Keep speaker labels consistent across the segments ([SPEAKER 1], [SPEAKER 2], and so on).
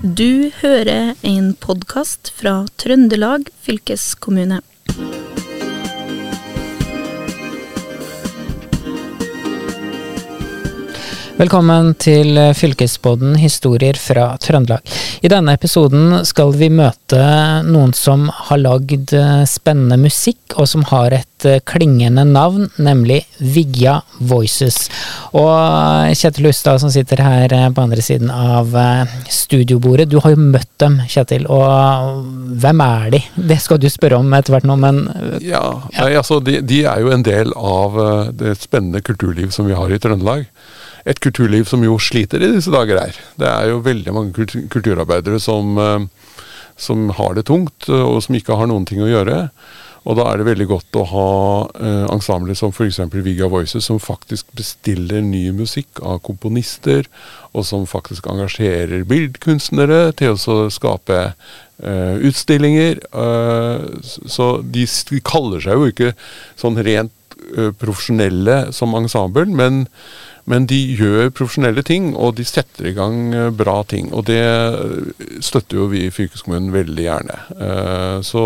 [SPEAKER 1] Du hører en podkast fra Trøndelag fylkeskommune.
[SPEAKER 2] Velkommen til Fylkesboden historier fra Trøndelag. I denne episoden skal vi møte noen som har lagd eh, spennende musikk, og som har et eh, klingende navn, nemlig Vigja Voices. Og eh, Kjetil Hustad som sitter her på andre siden av studiobordet, du har jo møtt dem, Kjetil. Og hvem er de? Det skal du spørre om etter hvert nå, men
[SPEAKER 3] Ja, nei, altså de, de er jo en del av det spennende kulturliv som vi har i Trøndelag et kulturliv som jo sliter i disse dager her. Det er jo veldig mange kulturarbeidere som, eh, som har det tungt, eh, og som ikke har noen ting å gjøre. Og da er det veldig godt å ha eh, ensembler som f.eks. Viga Voices, som faktisk bestiller ny musikk av komponister, og som faktisk engasjerer bildkunstnere til å skape eh, utstillinger. Eh, så de, de, kaller seg jo ikke sånn rent eh, profesjonelle som ensemble, men men de gjør profesjonelle ting, og de setter i gang eh, bra ting. Og det eh, støtter jo vi i fylkeskommunen veldig gjerne. Eh, så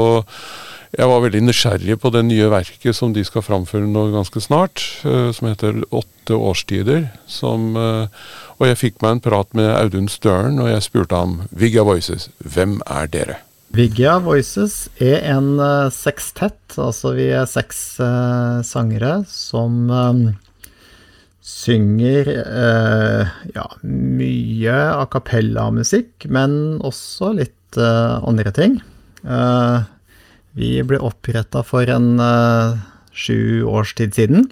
[SPEAKER 3] jeg var veldig nysgjerrig på det nye verket som de skal framføre nå ganske snart, som heter Åtte årstider. Som, og jeg fikk meg en prat med Audun Støren, og jeg spurte ham Vigga Voices, hvem er dere?
[SPEAKER 4] Vigga Voices er en sekstett, altså vi er seks sangere som synger eh, ja, mye a cappella-musikk, men også litt eh, andre ting. Eh, vi ble oppretta for en eh, sju års tid siden,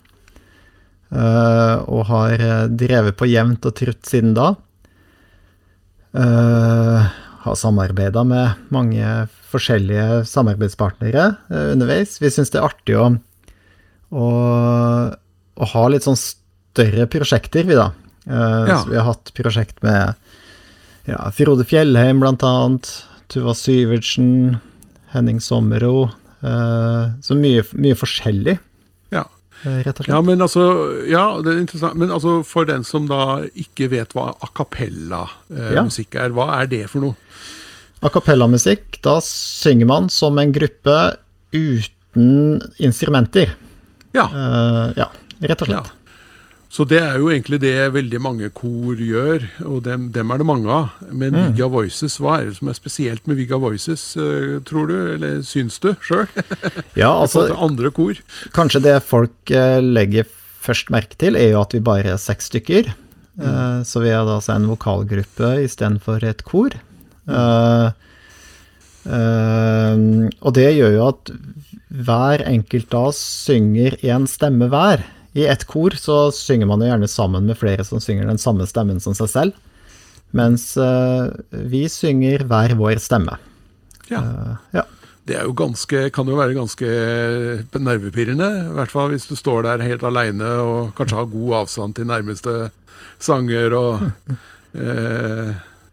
[SPEAKER 4] eh, og har eh, drevet på jevnt og trutt siden da. har samarbeida med mange forskjellige samarbeidspartnere underveis. Vi syns det er artig å, å, å ha litt sånn større prosjekter, vi, da. Uh, ja. Vi har hatt prosjekt med ja, Frode Fjellheim, blant annet. Tuva Syvertsen, Henning Sommero. Uh, så mye, mye forskjellig.
[SPEAKER 3] Ja. Uh, slett. Ja, men altså, ja, det er interessant. Men altså, for den som da ikke vet hva a cappella-musikk ja. er, hva er det for noe?
[SPEAKER 4] A cappella-musikk, da synger man som en gruppe uten instrumenter.
[SPEAKER 3] Ja.
[SPEAKER 4] ja, rett og slett.
[SPEAKER 3] Så det er jo egentlig det veldig mange kor gjør, og dem, dem er det mange av. Men mm. Viga Voices, hva er det som er spesielt med Viga Voices, uh, tror du? Eller syns du sjøl?
[SPEAKER 4] ja, altså,
[SPEAKER 3] andre kor?
[SPEAKER 4] Kanskje det folk uh, legger først merke til, er jo at vi bare er seks stykker. Mm. Uh, så vi er altså en vokalgruppe istedenfor et kor. Mm. og det gjør jo at hver enkelt av oss synger én stemme hver. I ett kor så synger man jo gjerne sammen med flere som synger den samme stemmen som seg selv, mens uh, vi synger hver vår stemme.
[SPEAKER 3] Ja. Uh, ja. Det er jo ganske, kan jo være ganske nervepirrende, i hvert fall hvis du står der helt aleine og kanskje har god avstand til nærmeste sanger og uh,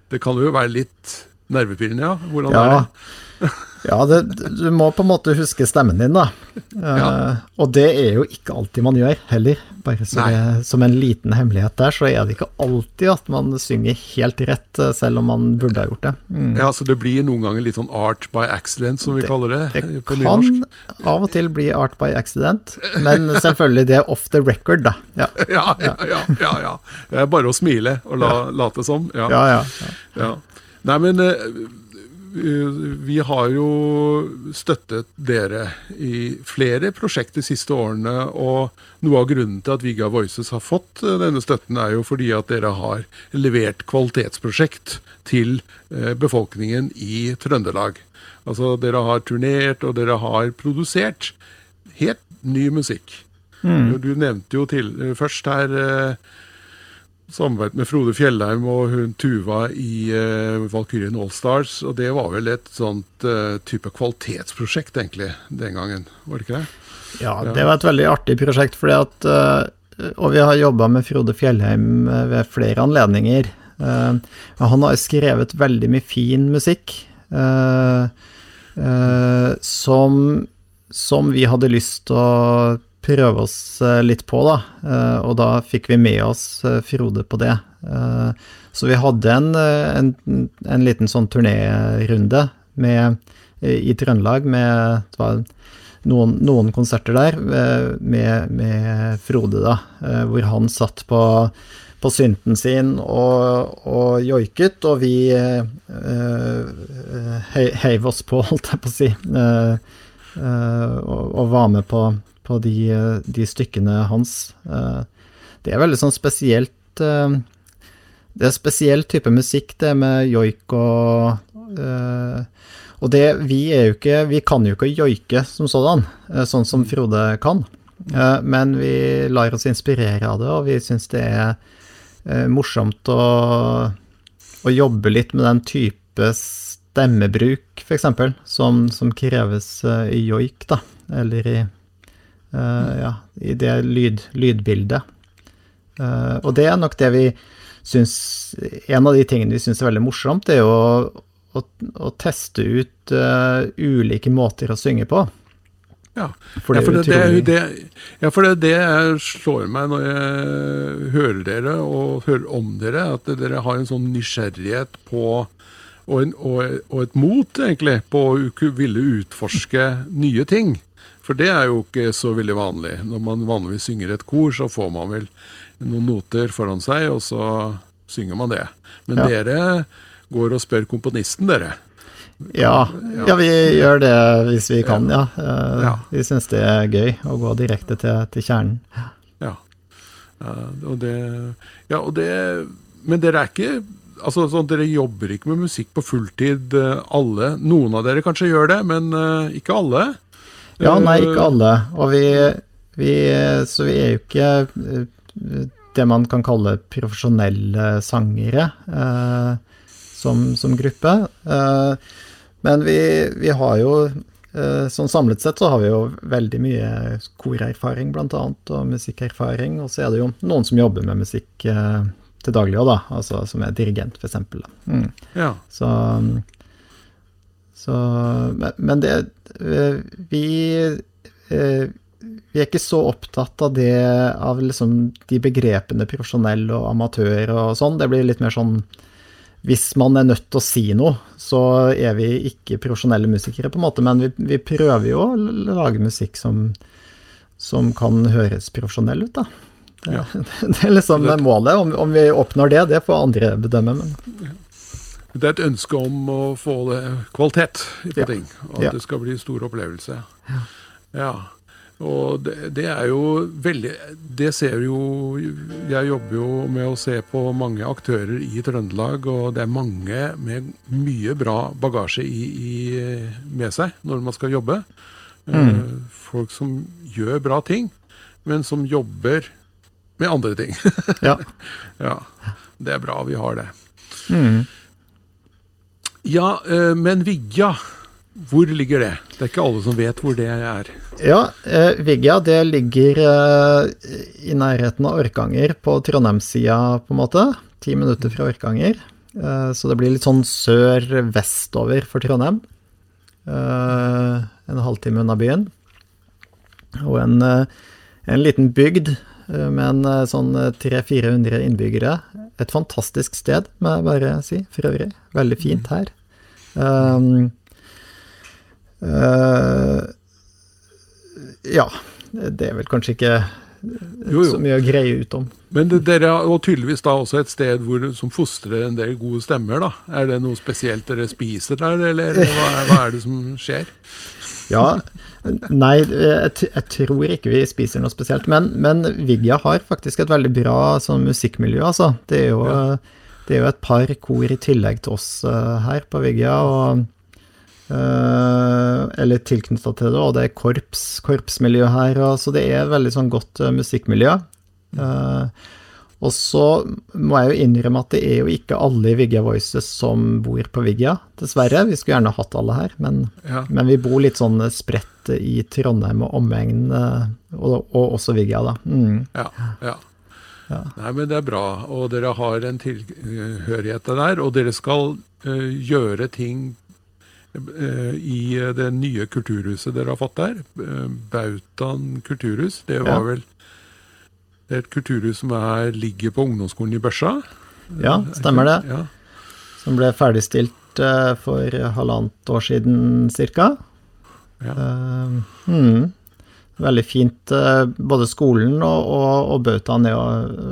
[SPEAKER 3] Det kan jo være litt nervepirrende, ja. Hvordan ja. er det?
[SPEAKER 4] Ja, det, du må på en måte huske stemmen din, da. Ja. Uh, og det er jo ikke alltid man gjør, heller. Bare det, som en liten hemmelighet der, så er det ikke alltid at man synger helt rett, eh, selv om man burde ha gjort det.
[SPEAKER 3] Mm. Ja, så det blir noen ganger litt sånn art by accident, som vi
[SPEAKER 4] det,
[SPEAKER 3] kaller det?
[SPEAKER 4] Det kan nynorsk. av og til bli art by accident, men selvfølgelig det er off the record, da.
[SPEAKER 3] Ja, ja, ja. ja, ja, ja. Det er bare å smile og la, late som.
[SPEAKER 4] Ja, ja.
[SPEAKER 3] ja. Nei, men uh, vi har jo støttet dere i flere prosjekt de siste årene. Og noe av grunnen til at Viga Voices har fått eh, denne støtten, er jo fordi at dere har levert kvalitetsprosjekt til eh, befolkningen i Trøndelag. Altså dere har turnert, og dere har produsert helt ny musikk. Mm. Du nevnte jo til, først her samarbeid med Frode Fjellheim og hun Tuva i uh, Valkyrien Allstars. Og det var vel et sånt uh, type kvalitetsprosjekt, egentlig, den gangen? Var det ikke det?
[SPEAKER 4] Ja, det var et veldig artig prosjekt, fordi at uh, Og vi har jobba med Frode Fjellheim ved flere anledninger. Uh, han har skrevet veldig mye fin musikk som, som vi hadde lyst til å prøve oss eh, litt på, da. Eh, og da fikk vi med oss eh, Frode på det. Så vi hadde en, en, en liten sånn turnérunde med, i Trøndelag med noen, noen, konserter der med, med, Frode, da. Hvor han satt på, på synten sin og, og joiket, og vi uh, heiv oss på, holdt jeg på å si. Og, og, var med på, på de, de, stykkene hans. Uh, det er veldig sånn spesielt uh, Det er spesiell type musikk, det med joik og Og det Vi er jo ikke Vi kan jo ikke joike som sådan, sånn som Frode kan. men vi lar oss inspirere av det, og vi syns det er morsomt å, å jobbe litt med den type stemmebruk, f.eks., som, som kreves i joik, da, eller i, ja, i det lyd, lydbildet. Uh, og det er nok det vi syns En av de tingene vi syns er veldig morsomt, det er jo å, å, å teste ut ulike måter å synge på.
[SPEAKER 3] Ja, for det, ja, det, det, ja, for det, det slår meg når jeg hører dere og hører om dere, at dere har en sånn nysgjerrighet på og, en, og, og, et mot, egentlig, på å ville utforske nye ting. For det er jo ikke så veldig vanlig. Når man vanligvis synger et kor, så får man vel noen noter foran seg, og så synger man det. Men ja. dere går og spør komponisten, dere.
[SPEAKER 4] Ja, ja, vi gjør det hvis vi kan, ja. ja. Vi syns det er gøy å gå direkte til, til kjernen.
[SPEAKER 3] Ja. Og det, ja, og det Men dere er ikke altså, sånn, Dere jobber ikke med musikk på fulltid, eh, alle. Noen av dere kanskje gjør det, men uh, ikke alle?
[SPEAKER 4] Ja, nei, ikke alle. Og vi, vi, Så vi er jo ikke det man kan kalle profesjonelle sangere eh, som, som, gruppe. Eh, men vi, vi, har jo Sånn samlet sett så har vi jo veldig mye korerfaring, annet, og musikkerfaring. Og så er det jo noen som jobber med musikk til daglig òg, da. Altså som er dirigent, f.eks. Mm.
[SPEAKER 3] Ja.
[SPEAKER 4] Så, så Men det eh, Vi eh, vi er ikke så opptatt av det, av liksom de begrepene profesjonell og amatør og sånn. Det blir litt mer sånn Hvis man er nødt til å si noe, så er vi ikke profesjonelle musikere, på en måte, men vi, vi prøver jo å lage musikk som, som kan høres profesjonell ut, da. Det, ja. det er liksom det, målet. Om, om, vi oppnår det, det får andre bedømme. Men.
[SPEAKER 3] Det er et ønske om å få kvalitet på ja. ting, og at ja. det skal bli stor opplevelse. Ja. Og det, det, er jo veldig Det ser jo Jeg jobber jo med å se på mange aktører i Trøndelag, og det er mange med mye bra bagasje i, i, med seg når man skal jobbe. Mm. Eh, folk som gjør bra ting, men som jobber med andre ting.
[SPEAKER 4] ja.
[SPEAKER 3] ja. Det er bra vi har det.
[SPEAKER 4] Mm.
[SPEAKER 3] Ja, eh, men Vigja, hvor ligger det? Det er ikke alle som vet hvor det er.
[SPEAKER 4] Ja, eh, Vigja det ligger eh, i nærheten av Orkanger, på Trondheimssida på en måte. Ti minutter fra Orkanger. Så det blir litt sånn sør-vestover for Trondheim. En halvtime unna byen. Og en, en liten bygd med en sånn 300-400 eh, innbyggere. Et fantastisk sted, må jeg bare si, for øvrig. Veldig fint her. Um, uh, ja, det er vel kanskje ikke jo, jo. så mye å greie ut om.
[SPEAKER 3] Men det, dere har tydeligvis da også et sted hvor, som fostrer en del gode stemmer, da. Er det noe spesielt dere spiser der, eller hva, hva er det som skjer?
[SPEAKER 4] Ja, Nei, jeg, jeg, tror ikke vi spiser noe spesielt. Men, men Vigja har faktisk et veldig bra sånn, musikkmiljø, altså. Det er, jo, ja. Det er, jo, et par kor i tillegg til oss uh, her på Vigja. og uh, eller tilknytta til det, og det er korps, korpsmiljø her. Og, så det er veldig sånn godt uh, musikkmiljø. Uh, og så må jeg jo innrømme at det er jo ikke alle i Vigga Voices som bor på Vigga, dessverre. Vi skulle gjerne hatt alle her, men, ja. men vi bor litt sånn spredt i Trondheim og omegn, eh, og, og, også Vigga, da.
[SPEAKER 3] Mm. Ja, ja. Ja, Nei, men det er bra, og dere har en tilhørighet der, og dere skal uh, gjøre ting uh, i det nye kulturhuset dere har fått der. Uh, Bautan kulturhus. Det var
[SPEAKER 4] Ja.
[SPEAKER 3] vel det er et kulturhus som er, ligger på ungdomsskolen i Børsa?
[SPEAKER 4] Ja, stemmer det.
[SPEAKER 3] Ja.
[SPEAKER 4] Som ble ferdigstilt eh, for halvannet år siden ca.
[SPEAKER 3] Ja.
[SPEAKER 4] mm, veldig fint. eh, både skolen og, og, og Bautaen er jo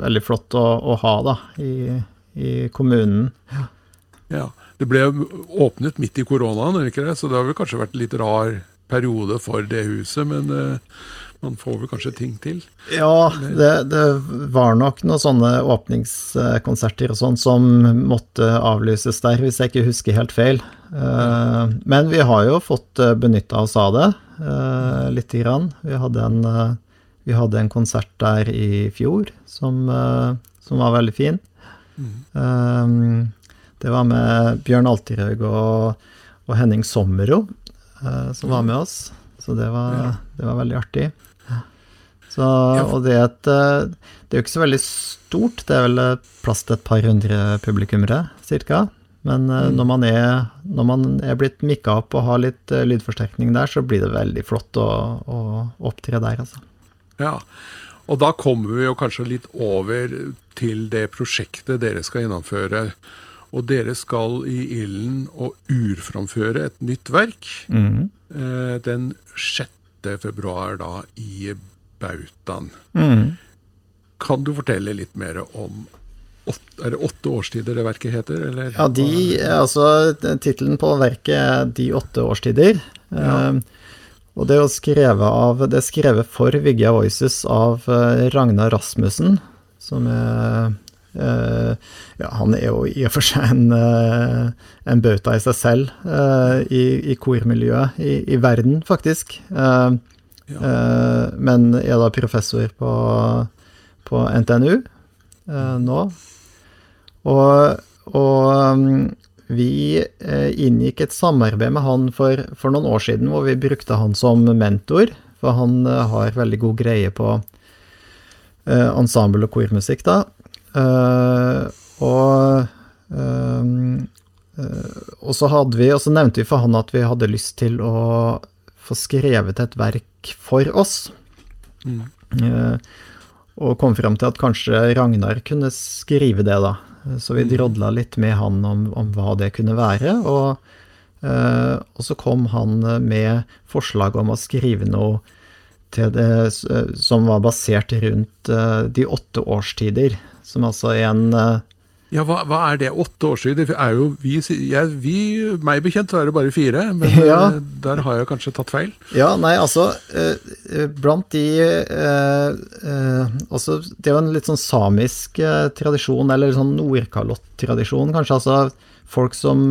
[SPEAKER 4] veldig flott å, å ha da, i, i kommunen.
[SPEAKER 3] Ja, Det ble åpnet midt i koronaen, ikke det? så det har vel kanskje vært en litt rar periode for det huset. Men uh, man får vel kanskje ting til.
[SPEAKER 4] Ja, det, det var nok noen sånne åpningskonserter og sånn som måtte avlyses der, hvis jeg ikke husker helt feil. Eh, Men vi har jo fått benytta oss av det eh, lite grann. Vi hadde en, uh, vi hadde en konsert der i fjor som, uh, som var veldig fin. Eh, Det var med Bjørn Alterhaug og, og Henning Sommero uh, som var med oss. Så det var, det var veldig artig. Så, og det er, et, det er jo ikke så veldig stort, det er vel plass til et par hundre publikummere, cirka. Men mm. når, man er, når man er blitt mikka opp og har litt eh, lydforsterkning der, så blir det veldig flott å, å opptre der, altså.
[SPEAKER 3] Ja, Og da kommer vi jo kanskje litt over til det prosjektet dere skal gjennomføre. Og dere skal i ilden og urframføre et nytt verk eh, den 6. februar da i Bautan. Kan du fortelle litt mer om Er det åtte årstider det verket heter? Eller?
[SPEAKER 4] Ja, de, altså tittelen på verket er De åtte årstider. Eh, og det er skrevet av Det er skrevet for Vigga Voices av eh, Ragnar Rasmussen, som er eh, Ja, han er jo i og for seg en, eh, en bauta i seg selv eh, i, i kormiljøet i, i verden, faktisk. Eh, eh, men er da professor på, på NTNU eh, nå. Og, og um, vi eh, inngikk et samarbeid med han for, for noen år siden hvor vi brukte han som mentor, for han eh, har veldig god greie på eh, ensemble- og kormusikk, da. Og um, og så hadde vi, og så nevnte vi for han at vi hadde lyst til å få skrevet et verk for oss. Eh, og kom fram til at kanskje Ragnar kunne skrive det, da. Så vi drodla litt med han om, om hva det kunne være. Og, eh, og så kom han med forslag om å skrive noe til det som var basert rundt eh, de åtte årstider. Som altså er en eh,
[SPEAKER 3] Ja, hva, hva er det? Åtte år siden? Er jo vi, jeg, vi, meg bekjent så er det bare fire, men
[SPEAKER 4] Ja.
[SPEAKER 3] eh, der har jeg kanskje tatt feil.
[SPEAKER 4] Ja, nei, altså eh, eh, Blant de eh, eh, altså, Det er jo en litt sånn samisk tradisjon, eller sånn nordkalott-tradisjon, kanskje. Altså folk som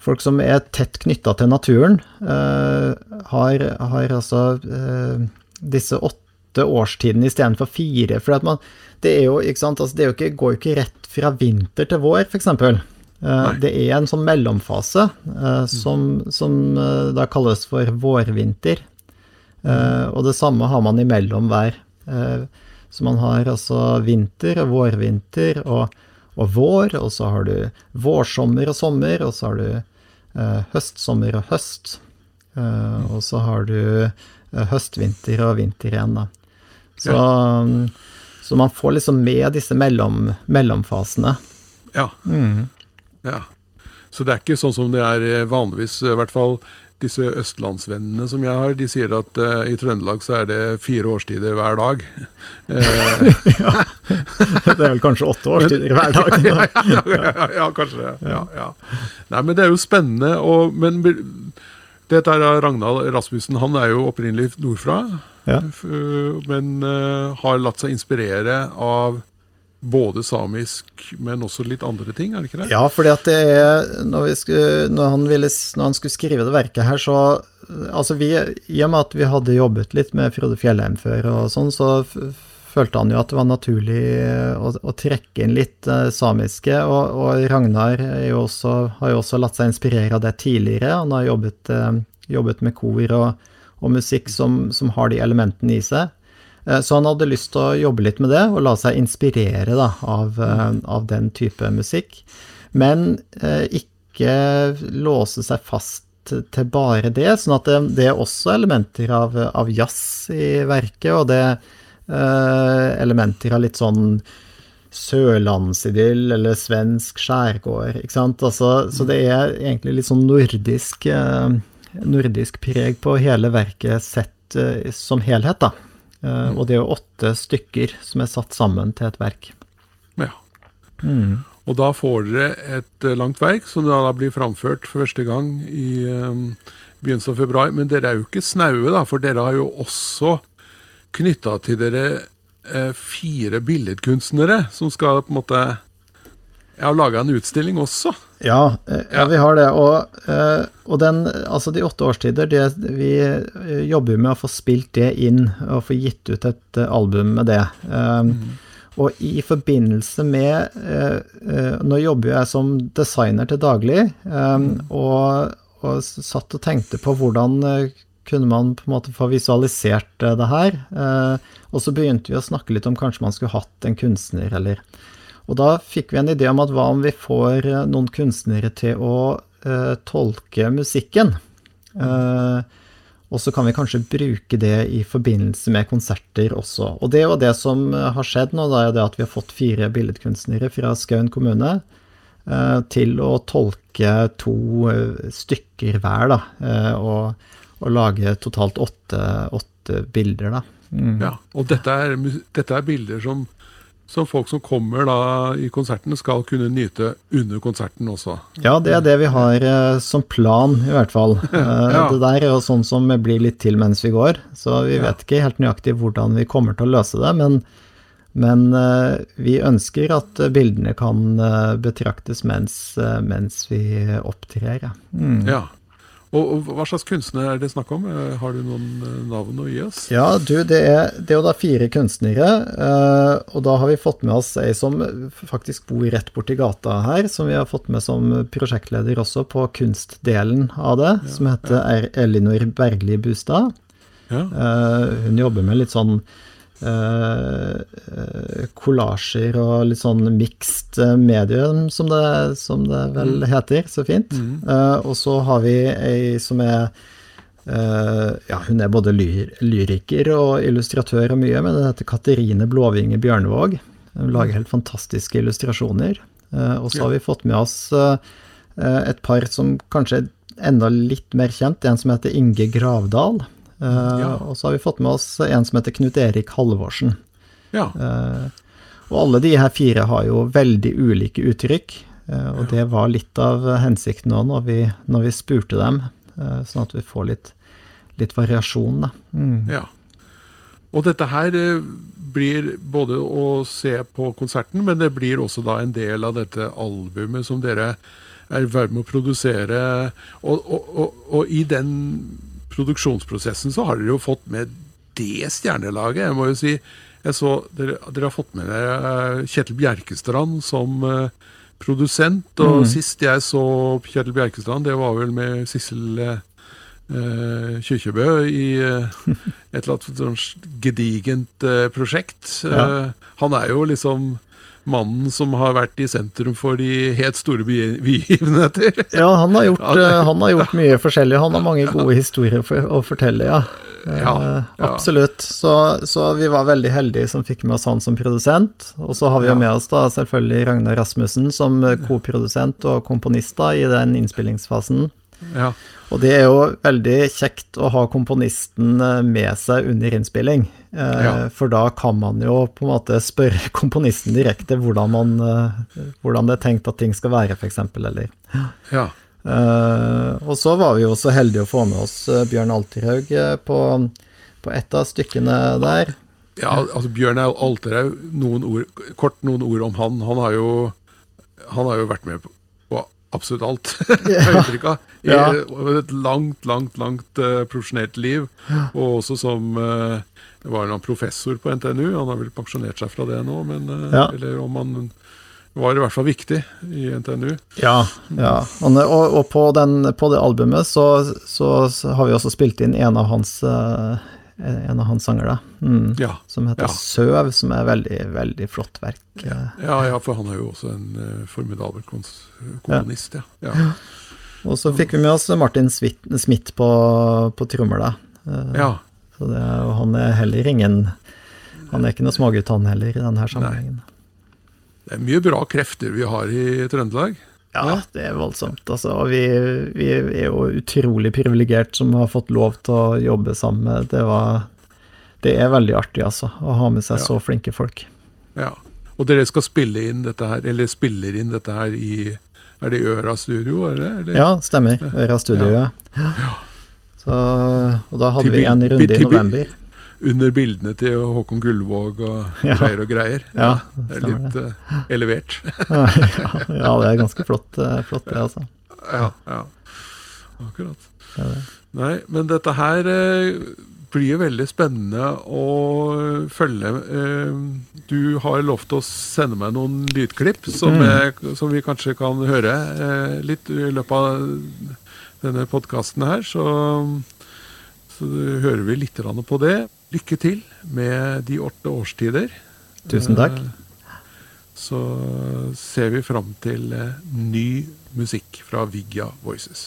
[SPEAKER 4] Folk som er tett knytta til naturen, eh, har, har altså eh, disse åtte årstidene istedenfor fire. For at man, det er jo ikke sant, altså det jo ikke, går jo ikke rett fra vinter til vår, f.eks. Uh, det er en sånn mellomfase eh, som, som eh, da kalles for vårvinter. Eh, og det samme har man imellom hver. Eh, så man har altså vinter og vårvinter og, og vår, og så har du vårsommer og sommer, og så har du eh, høstsommer og høst. Eh, og så har du eh, høstvinter og vinter igjen, da. Så, ja. så man får liksom med disse mellom, mellomfasene.
[SPEAKER 3] Ja. ja. Så det er ikke sånn som det er eh, vanligvis, i hvert fall disse østlandsvennene som jeg har, de sier at uh, i Trøndelag så er det fire årstider hver dag. ja,
[SPEAKER 4] Det er vel kanskje åtte årstider hver dag.
[SPEAKER 3] ja, ja, ja, kanskje det. Nei, men det er jo spennende. Og, men dette er Ragnald Rasmussen. Han er jo opprinnelig nordfra,
[SPEAKER 4] Ja.
[SPEAKER 3] men eh, har latt seg inspirere av både samisk, men også litt andre ting, er det ikke det?
[SPEAKER 4] Ja, fordi at det er Når, vi skulle, når, han, ville, når han skulle skrive det verket her, så Altså, vi I og med at vi hadde jobbet litt med Frode Fjellheim før og sånn, så følte han jo at det var naturlig å, å trekke inn litt eh, samiske. Og, og Ragnar jo også, har jo også latt seg inspirere av det tidligere. Han har jobbet, eh, jobbet med kor og, og musikk som, som har de elementene i seg. Eh, Så han hadde lyst til å jobbe litt med det, og la seg inspirere da, av, eh, av den type musikk. Men eh, ikke låse seg fast til bare det, sånn at det, det er også elementer av, av, jazz i verket, og det eh, elementer av litt sånn sørlandsidyll eller svensk skjærgård, ikke sant. Altså, så det er egentlig litt sånn nordisk, eh, nordisk preg på hele verket sett eh, som helhet, da. Eh, og det er jo åtte stykker som er satt sammen til et verk.
[SPEAKER 3] Ja. Mm. Og da får dere et langt verk som da blir framført for første gang i begynnelsen av februar. Men dere er jo ikke snaue, da, for dere har jo også knytta til dere uh, fire billedkunstnere som skal på en måte Jeg har laga en utstilling også.
[SPEAKER 4] Ja, ja, vi har det. Og, og den, altså de åtte årstider, det, vi jobber med å få spilt det inn og få gitt ut et album med det. Um, mm. Og i forbindelse med eh, eh, Nå jobber jeg som designer til daglig, eh, og, og, satt og tenkte på hvordan eh, kunne man på en måte få visualisert eh, det her. Eh, og så begynte vi å snakke litt om kanskje man skulle hatt en kunstner, eller Og da fikk vi en idé om at hva om vi får noen kunstnere til å tolke musikken? Og så kan vi kanskje bruke det i forbindelse med konserter også. Og det er jo det som eh, har skjedd nå, da er det at vi har fått fire billedkunstnere fra Skaun kommune eh, til å tolke to eh, stykker hver, da. Eh, og, og, lage totalt åtte, åtte bilder, da.
[SPEAKER 3] Mm. Ja, og dette er, dette er bilder som som folk som kommer da i konserten, skal kunne nyte under konserten også.
[SPEAKER 4] Ja, det er det vi har eh, som plan, i hvert fall. Eh, ja. Det der er jo sånn som blir litt til mens vi går, så vi vet ikke helt nøyaktig hvordan vi kommer til å løse det. Men, men eh, vi ønsker at bildene kan betraktes mens, mens vi opptrer.
[SPEAKER 3] Mm. Ja. Og, og, Hva slags kunstnere er det snakk om? Eh, har du noen eh, navn å gi oss?
[SPEAKER 4] Ja, du, det er, det er jo da fire kunstnere. Uh, og da har vi fått med oss ei som faktisk bor rett borti gata her, som vi har fått med som prosjektleder også på kunstdelen av det, ja, som heter ja. Elinor Bergli Bustad. Ja. Hun jobber med litt sånn kollasjer uh, og litt sånn mixed medium, som det, som det vel mm. heter så fint. Mm. Og så har vi ei som er Ja, hun er både lyr, lyriker og illustratør og mye, men det heter Katerine Blåvinge Bjørnevåg. Hun lager helt fantastiske illustrasjoner. og så har vi fått med oss et par som kanskje er enda litt mer kjent, en som heter Inge Gravdal. Uh, ja. Og så har vi fått med oss en som heter Knut Erik Halvorsen. Ja. Uh, og alle de her fire har jo veldig ulike uttrykk, uh, og ja. det var litt av hensikten òg når vi, når vi spurte dem, sånn at vi får litt, litt variasjon, da. Mm.
[SPEAKER 3] Ja. Og dette her blir både å se på konserten, men det blir også da en del av dette albumet som dere er i ferd med å produsere. Og, og, og, og i den produksjonsprosessen så har dere jo fått med det stjernelaget. Jeg må jo si, jeg så dere, dere har fått med dere Kjetil Bjerkestrand som uh, produsent. Og mm. sist jeg så Kjetil Bjerkestrand, det var vel med Sissel uh, Kyrkjebø i uh, et eller annet sånn gedigent prosjekt. Ja. han er jo liksom mannen som har vært i sentrum for de helt store begivenheter.
[SPEAKER 4] Ja, han har, gjort, eh, han har, gjort, mye forskjellig. Han har mange gode historier for, å fortelle, ja. ja, ja. Eh, absolutt. Så, så, vi var veldig heldige som fikk med oss han som produsent. Og så har vi jo med oss da selvfølgelig Ragnar Rasmussen som koprodusent og komponist da i den innspillingsfasen. Ja. Og det er jo veldig kjekt å ha komponisten eh, med seg under innspilling. Eh, ja. For da kan man jo på en måte spørre komponisten direkte hvordan, man, eh, hvordan det er tenkt at ting skal være, f.eks. Eller ja. Uh, og så var vi jo så heldige å få med oss Bjørn Alterhaug på, på et av stykkene der.
[SPEAKER 3] Ja, altså Bjørn Alterhaug, noen ord, kort noen ord om han. Han har jo, han har jo vært med på absolutt alt. Ja. I et langt, langt, langt uh, profesjonelt liv. Og også som uh, var han professor på NTNU. Han har vel pensjonert seg fra det nå, men uh, ja. Eller om han var i hvert fall viktig i NTNU.
[SPEAKER 4] Ja, ja. Og, og på, den, på, det albumet så, så, så, har vi også spilt inn en av hans en av hans sanger, da. Mm.
[SPEAKER 3] Ja.
[SPEAKER 4] Som heter
[SPEAKER 3] Ja.
[SPEAKER 4] Søv, som er veldig, veldig flott verk. Eh,
[SPEAKER 3] Ja, ja, for han er jo også en uh, formidabel kons- komponist, ja. ja.
[SPEAKER 4] Og så fikk vi med oss Martin Smith, på, på trommer, da. Eh,
[SPEAKER 3] ja.
[SPEAKER 4] Så det, han er heller ingen Han er ikke noe smågutt, han heller, i denne sammenhengen.
[SPEAKER 3] Det er mye bra krefter vi har i Trøndelag.
[SPEAKER 4] Ja, det er voldsomt. Altså, og vi, vi er jo utrolig privilegert som har fått lov til å jobbe sammen med Det var Det er veldig artig, altså, å ha med seg
[SPEAKER 3] Ja.
[SPEAKER 4] så flinke folk.
[SPEAKER 3] Ja. Og dere skal spille inn dette her, eller spiller inn dette her i Er det Øra studio, er det? Eller?
[SPEAKER 4] Ja, stemmer. Øra Studio, ja. ja. Så, og da hadde vi en runde i november.
[SPEAKER 3] Under bildene til Håkon Gullvåg og
[SPEAKER 4] Ja.
[SPEAKER 3] greier og greier.
[SPEAKER 4] Ja,
[SPEAKER 3] det er litt Uh, elevert.
[SPEAKER 4] ja, ja, det er ganske flott, eh, flott det, altså.
[SPEAKER 3] ja, ja. Akkurat.
[SPEAKER 4] Det det.
[SPEAKER 3] Nei, men dette her eh, blir veldig spennende å følge. Eh, du har lovt å sende meg noen lydklipp som,
[SPEAKER 4] Mm.
[SPEAKER 3] jeg, som vi kanskje kan høre eh, litt i løpet av denne podkasten her. Så, så hører vi litt på det. Lykke til med de åtte årstider.
[SPEAKER 4] Tusen takk.
[SPEAKER 3] Eh, Så ser vi fram til eh, ny musikk fra Vigga Voices.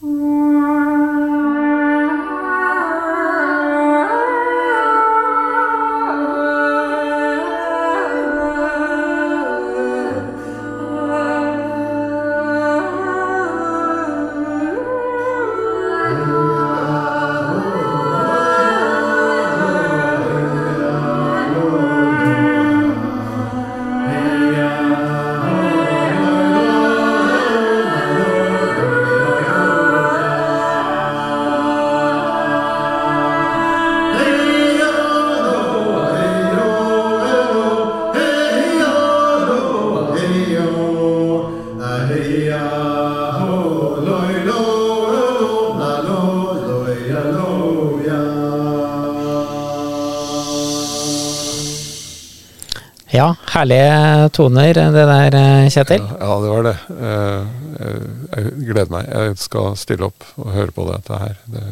[SPEAKER 2] Herlige toner det der, eh, Kjetil.
[SPEAKER 3] Ja, ja, det var det. Eh, Jeg, gleder meg. Jeg skal stille opp og høre på dette her. Det,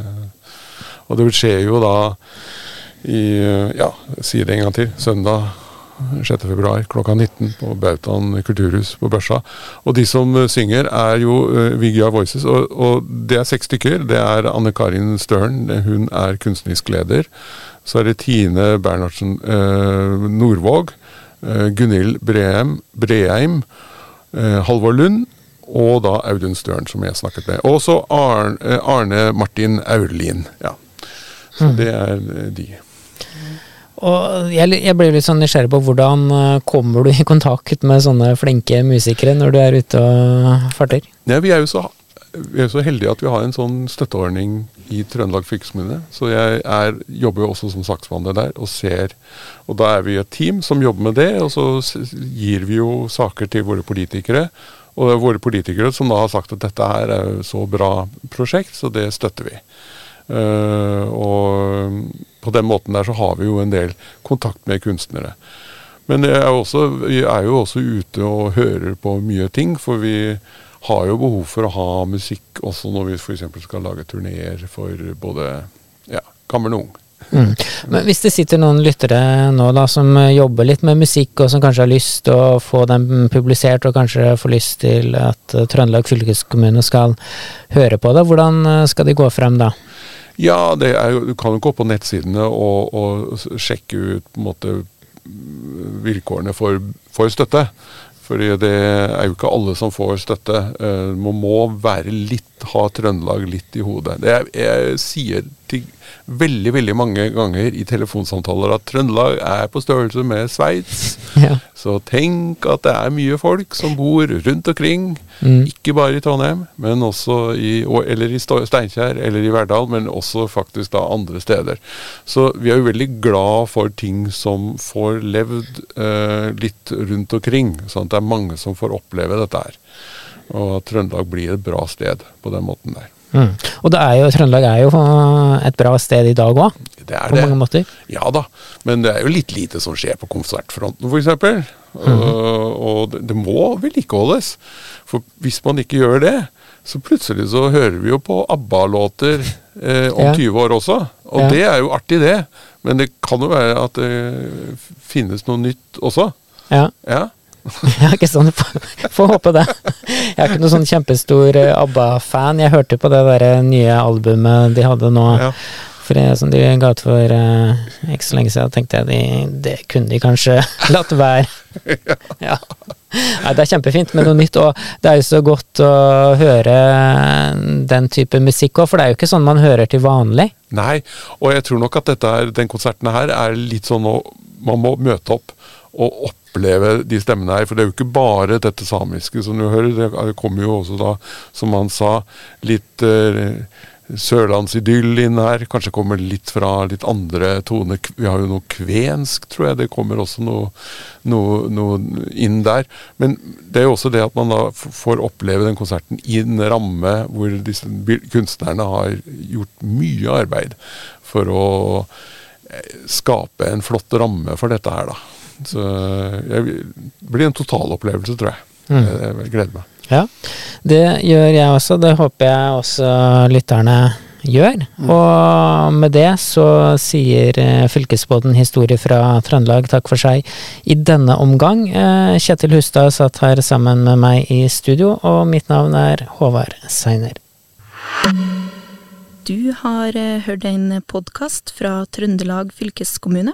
[SPEAKER 3] og det skjer jo da i Ja, si det en gang til. Søndag 6. februar klokka 19 på Bautaen kulturhus på Børsa. Og de som eh, synger, er jo uh, Vigja Voices, og, og det er seks stykker. Det er Anne Karin Støren, hun er kunstnerisk leder. Så er det Tine Bernhardsen eh, Nordvåg. Eh, Gunhild Breheim, Breheim eh, Halvor Lund og da Audun Støren, som jeg snakket med. Og så Arne, eh, Arne Martin Aurlien. Ja. Så det er de.
[SPEAKER 2] Og jeg, jeg blir litt sånn nysgjerrig på hvordan kommer du i kontakt med sånne flinke musikere når du er ute og farter?
[SPEAKER 3] Ja, vi, er jo så, vi er så heldige at vi har en sånn støtteordning i Trøndelag fylkeskommune. Så jeg er, jobber jo også som saksbehandler der og ser Og da er vi et team som jobber med det, og så gir vi jo saker til våre politikere. Og det er våre politikere som da har sagt at dette her er jo så bra prosjekt, så det støtter vi. Uh, og på den måten der så har vi jo en del kontakt med kunstnere. Men det er også, vi er jo også ute og hører på mye ting, for vi har jo behov for å ha musikk også når vi f.eks. skal lage turneer for både ja, gammel og ung.
[SPEAKER 2] Mm. Men hvis det sitter noen lyttere nå da som eh, jobber litt med musikk, og som kanskje har lyst til å få den publisert, og kanskje får lyst til at eh, Trøndelag fylkeskommune skal høre på det, hvordan eh, skal de gå frem da?
[SPEAKER 3] Ja, det er du kan jo gå på nettsidene og, og sjekke ut på en måte mm, vilkårene for, for støtte. Fordi det er jo ikke alle som får støtte. Eh, Man må være litt, ha Trøndelag litt i hodet. Det er, jeg sier til veldig veldig mange ganger i telefonsamtaler at Trøndelag er på størrelse med Sveits.
[SPEAKER 2] Ja.
[SPEAKER 3] Så tenk at det er mye folk som bor rundt omkring.
[SPEAKER 2] Mm.
[SPEAKER 3] Ikke bare i Trondheim, men også i, eller i Steinkjer eller i Verdal, men også faktisk da andre steder. Så vi er jo veldig glad for ting som får levd eh, litt rundt omkring, sånn at det er mange som får oppleve dette her. Og Trøndelag blir et bra sted på den måten der.
[SPEAKER 2] Mm. Og det er jo, Trøndelag er jo eh, et bra sted i dag òg,
[SPEAKER 3] Det
[SPEAKER 2] på mange måter.
[SPEAKER 3] Ja da, men det er jo litt lite som skjer på konsertfronten f.eks. Og, og det, det må vedlikeholdes. For hvis man ikke gjør det, så plutselig så hører vi jo på ABBA-låter eh, om
[SPEAKER 2] Ja.
[SPEAKER 3] 20 år også. Og
[SPEAKER 2] Ja.
[SPEAKER 3] det er jo artig, det. Men det kan jo være at det finnes noe nytt også.
[SPEAKER 2] Ja.
[SPEAKER 3] Ja.
[SPEAKER 2] Ja, ikke sånn. Får håpe det. Jeg er ikke noen sånn kjempestor eh, ABBA-fan. Jeg hørte på det der nye albumet de hadde nå,
[SPEAKER 3] ja.
[SPEAKER 2] for det, som de ga ut for uh, ikke så lenge siden. tenkte jeg de, det kunne de kanskje latt være. Ja. Nei, det er kjempefint med noe nytt, og det er jo så godt å høre den type musikk òg, for det er jo ikke sånn man hører til vanlig.
[SPEAKER 3] Nei, og jeg tror nok at dette er, den konserten her er litt sånn å Man må møte opp og oppleve de stemmene her. For det er jo ikke bare dette samiske som du hører. Det kommer jo også da, som han sa, litt uh, sørlandsidyll inn her. Kanskje kommer litt fra litt andre toner. Vi har jo noe kvensk, tror jeg. Det kommer også noe, noe, noe inn der. Men det er jo også det at man da får oppleve den konserten i en ramme hvor disse kunstnerne har gjort mye arbeid for å eh, skape en flott ramme for dette her, da. Så jeg, det blir en totalopplevelse, tror jeg.
[SPEAKER 2] Mm.
[SPEAKER 3] Jeg, jeg gleder meg.
[SPEAKER 2] Ja, det gjør jeg også. Det håper jeg også lytterne gjør. Og med det så sier eh, fylkesbåten Historie fra Trøndelag takk for seg i denne omgang. Eh, Kjetil Hustad satt her sammen med meg i studio, og mitt navn er Håvard Seiner.
[SPEAKER 1] Du har eh, hørt en podkast fra Trøndelag fylkeskommune.